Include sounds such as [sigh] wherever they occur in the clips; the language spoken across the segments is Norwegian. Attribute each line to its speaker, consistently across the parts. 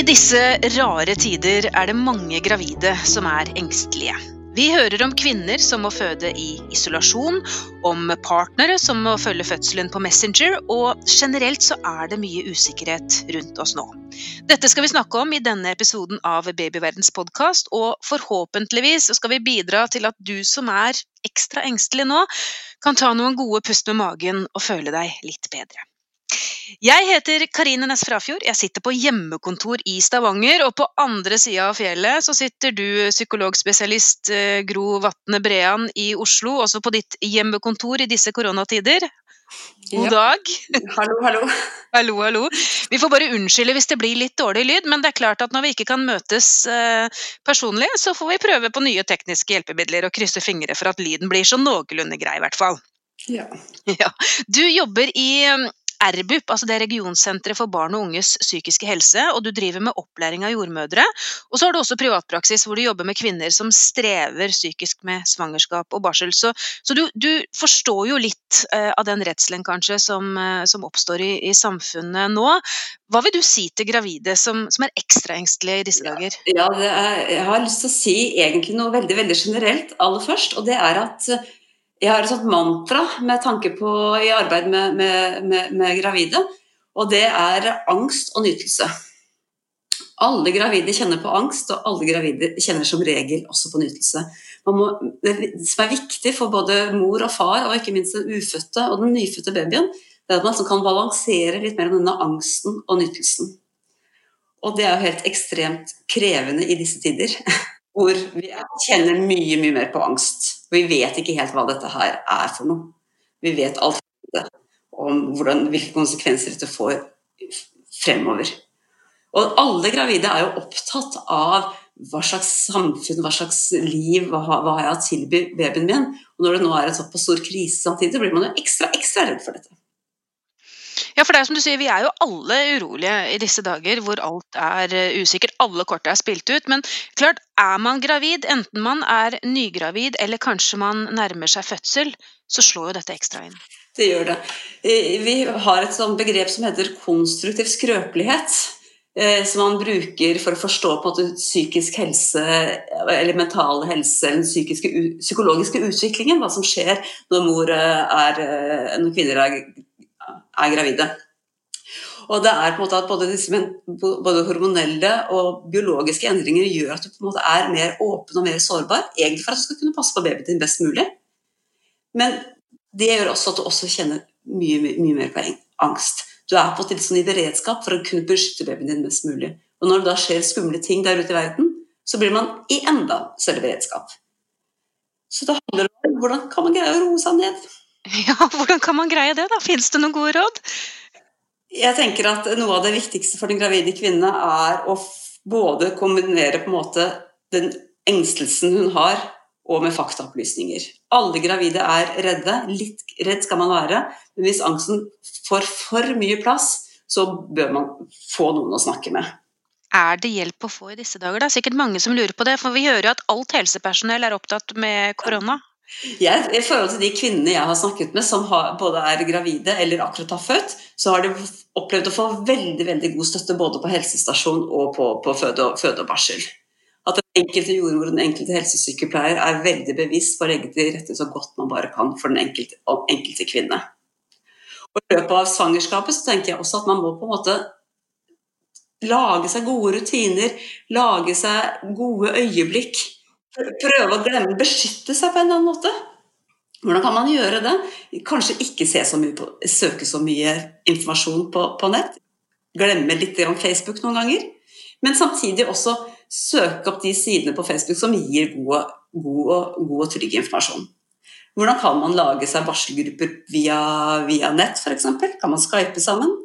Speaker 1: I disse rare tider er det mange gravide som er engstelige. Vi hører om kvinner som må føde i isolasjon, om partnere som må følge fødselen på Messenger, og generelt så er det mye usikkerhet rundt oss nå. Dette skal vi snakke om i denne episoden av Babyverdens podkast, og forhåpentligvis skal vi bidra til at du som er ekstra engstelig nå, kan ta noen gode pust med magen og føle deg litt bedre. Jeg heter Karine Næss Frafjord. Jeg sitter på hjemmekontor i Stavanger. Og på andre sida av fjellet så sitter du, psykologspesialist eh, Gro Vatne Brean i Oslo, også på ditt hjemmekontor i disse koronatider. God ja. dag.
Speaker 2: Hallo, hallo.
Speaker 1: Hallo, hallo. Vi får bare unnskylde hvis det blir litt dårlig lyd, men det er klart at når vi ikke kan møtes eh, personlig, så får vi prøve på nye tekniske hjelpemidler og krysse fingre for at lyden blir så noenlunde grei, i hvert fall.
Speaker 2: Ja. [laughs]
Speaker 1: ja. Du jobber i RBUP, altså det er Regionsenteret for barn og unges psykiske helse, og du driver med opplæring av jordmødre. Og så har du også privatpraksis hvor du jobber med kvinner som strever psykisk med svangerskap og barsel. Så, så du, du, forstår jo litt uh, av den redselen kanskje som, uh, som oppstår i, i, samfunnet nå. Hva vil du si til gravide som, som er ekstra engstelige i disse dager?
Speaker 2: Ja, er, Jeg har lyst til å si egentlig noe veldig, veldig generelt aller først, og det er at jeg har et sånt mantra med tanke på i arbeid med, med, med, med, gravide, og det er angst og nytelse. Alle gravide kjenner på angst, og alle gravide kjenner som regel også på nytelse. Må, det som er viktig for både mor og far, og ikke minst den ufødte og den nyfødte babyen, det er at man altså kan balansere litt mellom denne angsten og nytelsen. Og det er jo helt ekstremt krevende i disse tider. [laughs] hvor vi kjenner mye, mye mer på angst. Vi vet ikke helt hva dette her er for noe. Vi vet alt om hvordan, hvilke konsekvenser dette får fremover. Og alle gravide er jo opptatt av hva slags samfunn, hva slags liv, hva, hva har jeg å tilby babyen min? Og når det nå er en såpass stor krise samtidig, blir man jo ekstra, ekstra redd for dette.
Speaker 1: Ja, for det er som du sier, vi er jo alle urolige i disse dager hvor alt er eh, usikkert. Alle korta er spilt ut. Men klart, er man gravid, enten man er nygravid eller kanskje man nærmer seg fødsel, så slår jo dette ekstra inn.
Speaker 2: Det gjør det. Eh, vi har et sånt begrep som heter konstruktiv skrøpelighet. Eh, som man bruker for å forstå på en måte psykisk helse eller mental helse, eller den psykologiske utviklingen. Hva som skjer når, er, når kvinner er er gravide. Og det er på en måte at både, disse, både, hormonelle og biologiske endringer gjør at du på en måte er mer åpen og mer sårbar, egentlig for at du skal kunne passe på babyen din best mulig. Men det gjør også at du også kjenner mye, mye, mye mer på angst. Du er på måte sånn i beredskap for å kunne beskytte babyen din mest mulig. Og når det da skjer skumle ting der ute i verden, så blir man i enda større beredskap. Så det handler om hvordan kan man greie å roe seg ned. [laughs]
Speaker 1: Ja, hvordan kan man greie det, da? Fins det noen gode råd?
Speaker 2: Jeg tenker at noe av det viktigste for den gravide kvinne er å både kombinere på en måte den engstelsen hun har, og med faktaopplysninger. Alle gravide er redde. Litt redd skal man være. Men hvis angsten får for mye plass, så bør man få noen å snakke med.
Speaker 1: Er det hjelp å få i disse dager? Det er sikkert mange som lurer på det. For vi hører jo at alt helsepersonell er opptatt med korona.
Speaker 2: Jeg, I forhold til de kvinnene jeg har snakket med som har, både er gravide eller akkurat har født, så har de opplevd å få veldig veldig god støtte både på helsestasjon og på, på føde, og, føde, og, barsel. At den enkelte jordmor og den enkelte helsesykepleier er veldig bevisst på å legge til rette så godt man bare kan for den enkelte, enkelte kvinne. Og I løpet av svangerskapet så tenker jeg også at man må på en måte lage seg gode rutiner, lage seg gode øyeblikk prøve å glemme, beskytte seg på en eller annen måte. Hvordan kan man gjøre det? Kanskje ikke så på, søke så mye informasjon på, på nett. Glemme litt om Facebook noen ganger. Men samtidig også søke opp de sidene på Facebook som gir god, god, god og trygg informasjon. Hvordan kan man lage seg varselgrupper via, via nett, f.eks.? Kan man skype sammen?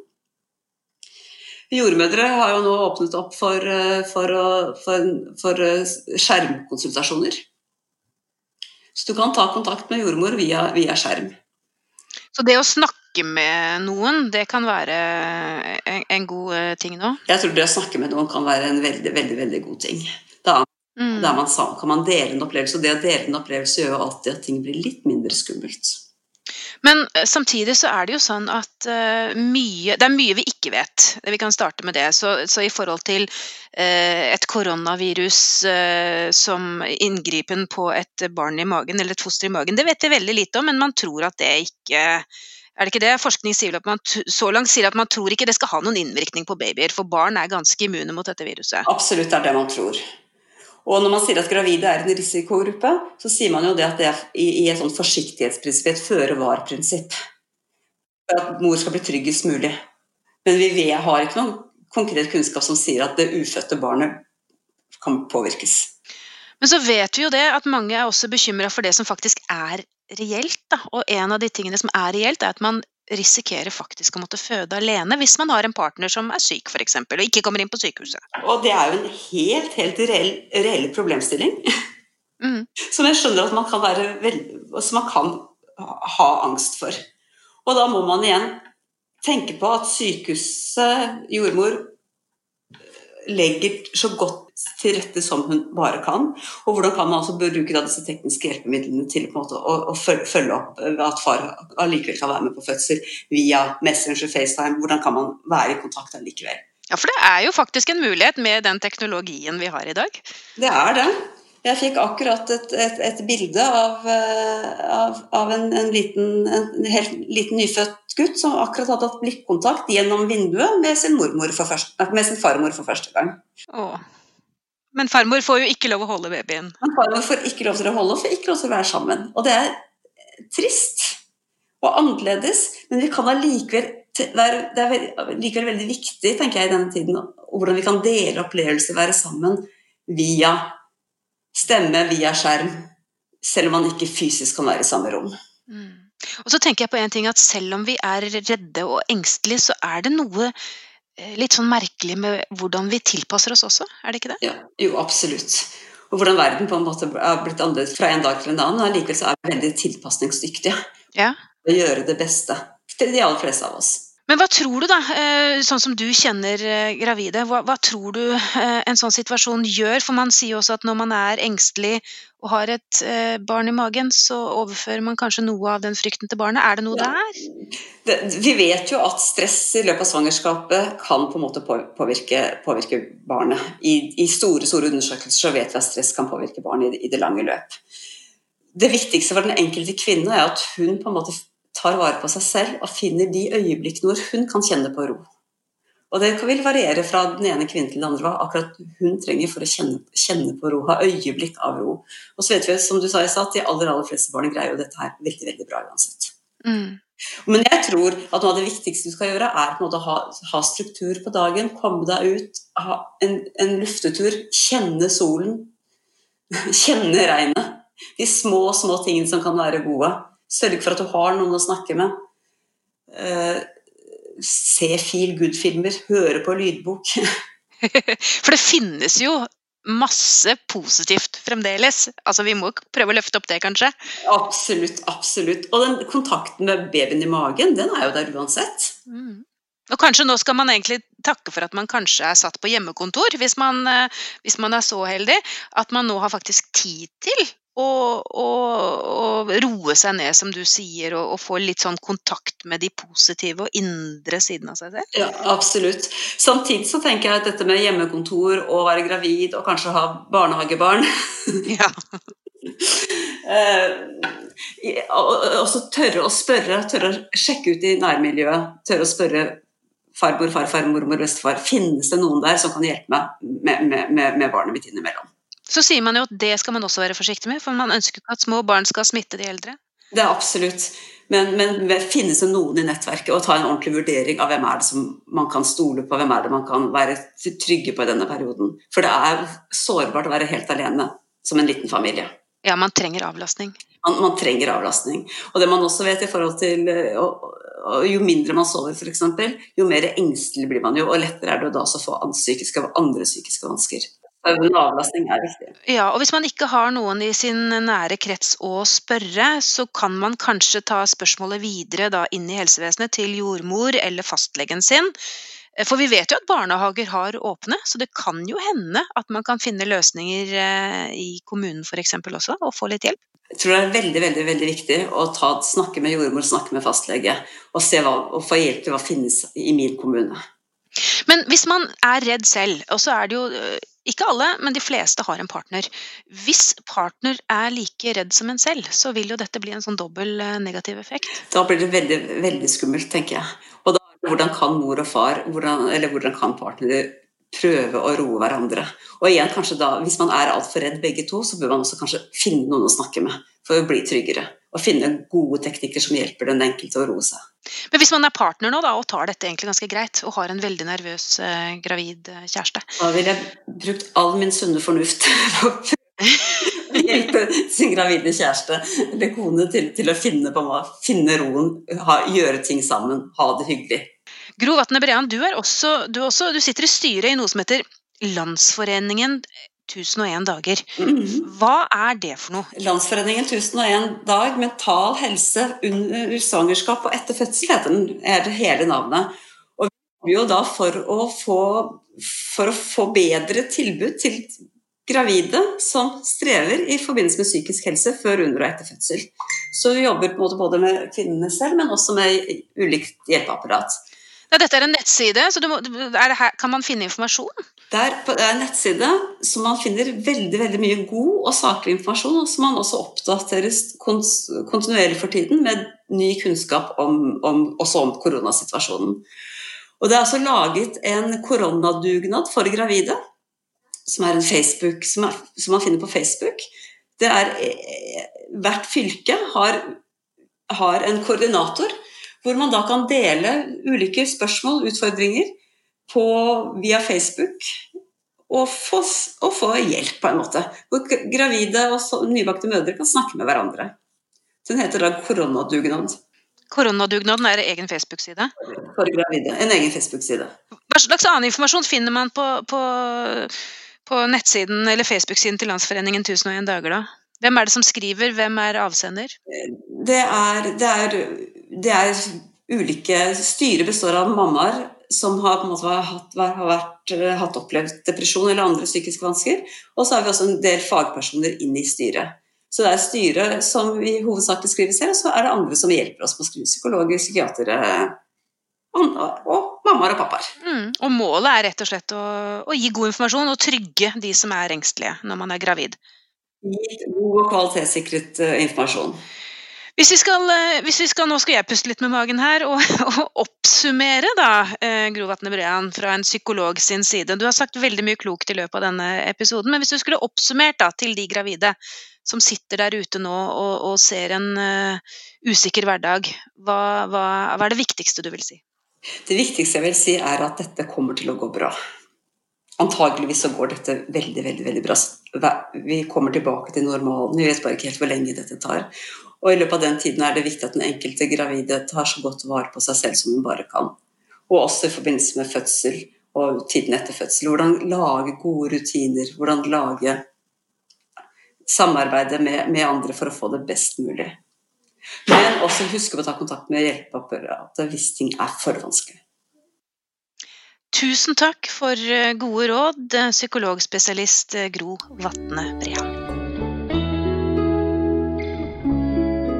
Speaker 2: Jordmødre har jo nå åpnet opp for, eh, for, for, for eh, skjermkonsultasjoner. Så du kan ta kontakt med jordmor via, via, skjerm.
Speaker 1: Så det å snakke med noen, det kan være en, en god eh, ting nå?
Speaker 2: Jeg tror det å snakke med noen kan være en veldig, veldig, veldig god ting. Da, mm. da man, kan man dele en opplevelse, og det å dele en opplevelse gjør jo alltid at ting blir litt mindre skummelt.
Speaker 1: Men eh, samtidig så er det jo sånn at uh, mye Det er mye vi ikke vet. Vi kan starte med det. Så, så i forhold til uh, et koronavirus uh, som inngripen på et barn i magen, eller et foster i magen, det vet jeg veldig lite om, men man tror at det ikke er det ikke det? Forskning sier at man, så langt sier at man tror ikke det skal ha noen innvirkning på babyer, for barn er ganske immune mot dette viruset.
Speaker 2: Absolutt er det man tror. Og når man sier at gravide er en risikogruppe, så sier man jo det at det er i, et sånt forsiktighetsprinsipp, et føre-var-prinsipp. At mor skal bli tryggest mulig. Men vi har ikke noen konkret kunnskap som sier at det ufødte barnet kan påvirkes.
Speaker 1: Men så vet vi jo det at mange er også bekymra for det som faktisk er reelt. Da. Og en av de tingene som er reelt, er at man risikerer faktisk å måtte føde alene hvis man har en partner som er syk f.eks. og ikke kommer inn på sykehuset.
Speaker 2: Og det er jo en helt, helt reell, reell problemstilling. Mm. Som jeg skjønner at man kan, være som man kan ha angst for. Og da må man igjen tenke på at sykehuset, jordmor, legger så godt til rette som hun bare kan. Og hvordan kan man altså bruke disse tekniske hjelpemidlene til måte, å, å, følge opp at far allikevel kan være med på fødsel via Messenger, FaceTime. Hvordan kan man være i kontakt allikevel?
Speaker 1: Ja, for det er jo faktisk en mulighet med den teknologien vi har i dag.
Speaker 2: Det er det. Jeg fikk akkurat et, et, et bilde av, eh, av, av en, en, liten, en, helt liten nyfødt gutt som akkurat hadde hatt blikkontakt gjennom vinduet med sin, første, med sin farmor for første gang.
Speaker 1: Åh. Men farmor får jo ikke lov å holde babyen.
Speaker 2: Men farmor får ikke lov til å holde, og får ikke lov til å være sammen. Og det er trist og annerledes, men vi kan allikevel det er likevel veldig viktig tenker jeg, i denne tiden hvordan vi kan dele opplevelser, være sammen via stemme, via skjerm. Selv om man ikke fysisk kan være i samme rom. Mm.
Speaker 1: Og så tenker jeg på en ting at Selv om vi er redde og engstelige, så er det noe Eh, litt sånn merkelig med hvordan vi tilpasser oss også, er det ikke det?
Speaker 2: Ja, jo, absolutt. Og hvordan verden på en måte har blitt annerledes fra en dag til en annen. Og allikevel så er vi veldig tilpasningsdyktige.
Speaker 1: Ja.
Speaker 2: Å gjøre det beste til de aller fleste av oss.
Speaker 1: Men hva tror du, da, eh, sånn som du kjenner eh, gravide, hva, hva, tror du en sånn situasjon gjør? For man sier også at når man er engstelig og har et barn i magen, så overfører man kanskje noe av den frykten til barnet. Er det noe ja. der?
Speaker 2: Det, vi vet jo at stress i løpet av svangerskapet kan på en måte påvirke, påvirke barnet. I, I, store store undersøkelser så vet vi at stress kan påvirke barnet i, i det lange løp. Det viktigste for den enkelte kvinne er at hun på en måte tar vare på seg selv og finner de øyeblikkene hvor hun kan kjenne på ro. Og Det vil variere fra den ene kvinnen til den andre hva akkurat hun trenger for å kjenne, kjenne, på ro, ha øyeblikk av ro. Og så vet vi, som du sa, at de aller, aller fleste barn greier jo dette her veldig veldig bra uansett. Mm. Men jeg tror at noe av det viktigste du skal gjøre, er å ha, ha, struktur på dagen. Komme deg ut, ha en, en luftetur, kjenne solen, [laughs] kjenne regnet. De små, små tingene som kan være gode. Sørg for at du har noen å snakke med. Uh, se feel good-filmer, høre på lydbok. [laughs]
Speaker 1: For det finnes jo masse positivt fremdeles. Altså, Vi må prøve å løfte opp det, kanskje?
Speaker 2: Absolutt. absolutt. Og den kontakten med babyen i magen, den er jo der uansett. Mm.
Speaker 1: Og kanskje nå skal man egentlig takke for at man kanskje er satt på hjemmekontor, hvis man, eh, hvis man er så heldig. At man nå har faktisk tid til og, og, og, roe seg ned, som du sier, og, og, få litt sånn kontakt med de positive og indre sidene av seg selv?
Speaker 2: Ja, absolutt. Samtidig så tenker jeg at dette med hjemmekontor og være gravid og kanskje ha barnehagebarn [laughs] ja. eh, også tørre å spørre, tørre å sjekke ut i nærmiljøet. Tørre å spørre farmor, farfar, mormor, bestefar. Finnes det noen der som kan hjelpe meg med, med, med, med barnet mitt innimellom?
Speaker 1: Så sier man jo at det skal man også være forsiktig med, for man ønsker ikke at små barn skal smitte de eldre.
Speaker 2: Det er absolutt. Men, men finnes det noen i nettverket, og ta en ordentlig vurdering av hvem er det som man kan stole på, hvem er det man kan være trygge på i denne perioden. For det er sårbart å være helt alene som en liten familie.
Speaker 1: Ja, man trenger avlastning.
Speaker 2: Man, man trenger avlastning. Og det man også vet i forhold til og, og Jo mindre man sover, f.eks., jo mer engstelig blir man jo, og lettere er det da å få andre psykiske, andre vansker. Avlastning er viktig.
Speaker 1: Ja, og Hvis man ikke har noen i sin nære krets å spørre, så kan man kanskje ta spørsmålet videre da inn i helsevesenet til jordmor eller fastlegen sin. For vi vet jo at barnehager har åpne, så det kan jo hende at man kan finne løsninger eh, i kommunen f.eks. også, og få litt hjelp.
Speaker 2: Jeg tror det er veldig veldig, veldig viktig å ta, snakke med jordmor, snakke med fastlege og, hva, og få hjelp til hva finnes i min kommune.
Speaker 1: Men hvis man er redd selv, og så er det jo eh, ikke alle, men de fleste har en partner. Hvis partner er like redd som en selv, så vil jo dette bli en sånn dobbel eh, negativ effekt.
Speaker 2: Da blir det veldig, veldig skummelt, tenker jeg. Og da, hvordan kan mor og far, hvordan, eller hvordan kan partnere prøve å roe hverandre? Og igjen, kanskje da, hvis man er altfor redd begge to, så bør man også kanskje finne noen å snakke med for å bli tryggere. Og finne gode teknikker som hjelper den enkelte å roe seg.
Speaker 1: Men hvis man er partner nå da, og tar dette egentlig ganske greit, og har en veldig nervøs eh, gravid eh, kjæreste
Speaker 2: Da ville jeg brukt all min sunne fornuft [laughs] på å hjelpe sin gravide kjæreste eller kone til, til å finne, på, finne roen, ha, gjøre ting sammen, ha det hyggelig.
Speaker 1: Gro Vatne Brean, du, også, du, også, du sitter i styret i noe som heter Landsforeningen 1001 dager. Mm-hmm. Hva er det for noe?
Speaker 2: Landsforeningen 1001 dag, mental helse under svangerskap og etter fødsel heter den, er hele navnet. Og vi jobber jo da for å, få, for å få bedre tilbud til gravide som strever i forbindelse med psykisk helse før, under og etter fødsel. Så vi jobber både med kvinnene selv, men også med ulikt hjelpeapparat.
Speaker 1: Ja, dette er en nettside, så må, her, kan man finne informasjon?
Speaker 2: Det er, en nettside som man finner veldig veldig mye god og saklig informasjon, og som man også oppdateres kontinuerlig for tiden med ny kunnskap om, om, også om koronasituasjonen. Og Det er altså laget en koronadugnad for gravide, som er en Facebook, som, er, som man finner på Facebook. Det er, eh, hvert fylke har, har en koordinator hvor man da kan dele ulike spørsmål, utfordringer, på, via Facebook. Og få, og få, hjelp, på en måte. Hvor gravide og så, nybakte mødre kan snakke med hverandre. Den heter da Koronadugnad.
Speaker 1: Koronadugnaden er en egen Facebook-side?
Speaker 2: For gravide. En egen Facebook-side.
Speaker 1: Hva slags annen informasjon finner man på, på, på nettsiden eller Facebook-siden til Landsforeningen 1001 dager, da? Hvem er det som skriver, hvem er avsender?
Speaker 2: Det er, det er det er ulike Styret består av mammaer som har, på en måte hatt, har vært, eh, hatt opplevd depresjon eller andre psykiske vansker. Og så har vi også en del fagpersoner inn i styret. Så det er styret som i hovedsak skriver selv, og så er det andre som hjelper oss med å skrive. Psykologer, psykiatere og, og mammaer og pappaer.
Speaker 1: Mm, og målet er rett og slett å, å, gi god informasjon og trygge de som er engstelige når man er gravid.
Speaker 2: Gi god og kvalitetssikret uh, informasjon.
Speaker 1: Hvis vi, skal, eh, hvis vi skal, Nå skal jeg puste litt med magen her og, [laughs] og oppsummere, da, Grovatne Gro Brean, fra en psykolog sin side. Du har sagt veldig mye klokt i løpet av denne episoden, men hvis du skulle oppsummert da, til de gravide som sitter der ute nå og, og ser en uh, usikker hverdag, hva, hva, hva er det viktigste du vil si?
Speaker 2: Det viktigste jeg vil si, er at dette kommer til å gå bra. Antageligvis så går dette veldig veldig, veldig bra. Vi kommer tilbake til normalen. Vi vet bare ikke helt hvor lenge dette tar. Og i løpet av den tiden er det viktig at den enkelte gravide tar så godt vare på seg selv som hun bare kan. Og også i forbindelse med fødsel og tiden etter fødsel. Hvordan lage gode rutiner. Hvordan lage samarbeide med, med andre for å få det best mulig. Men også huske å ta kontakt med hjelpeapparatet hvis ting er for vanskelig.
Speaker 1: Tusen takk for eh, gode råd, psykologspesialist eh, Gro Vatne Brean.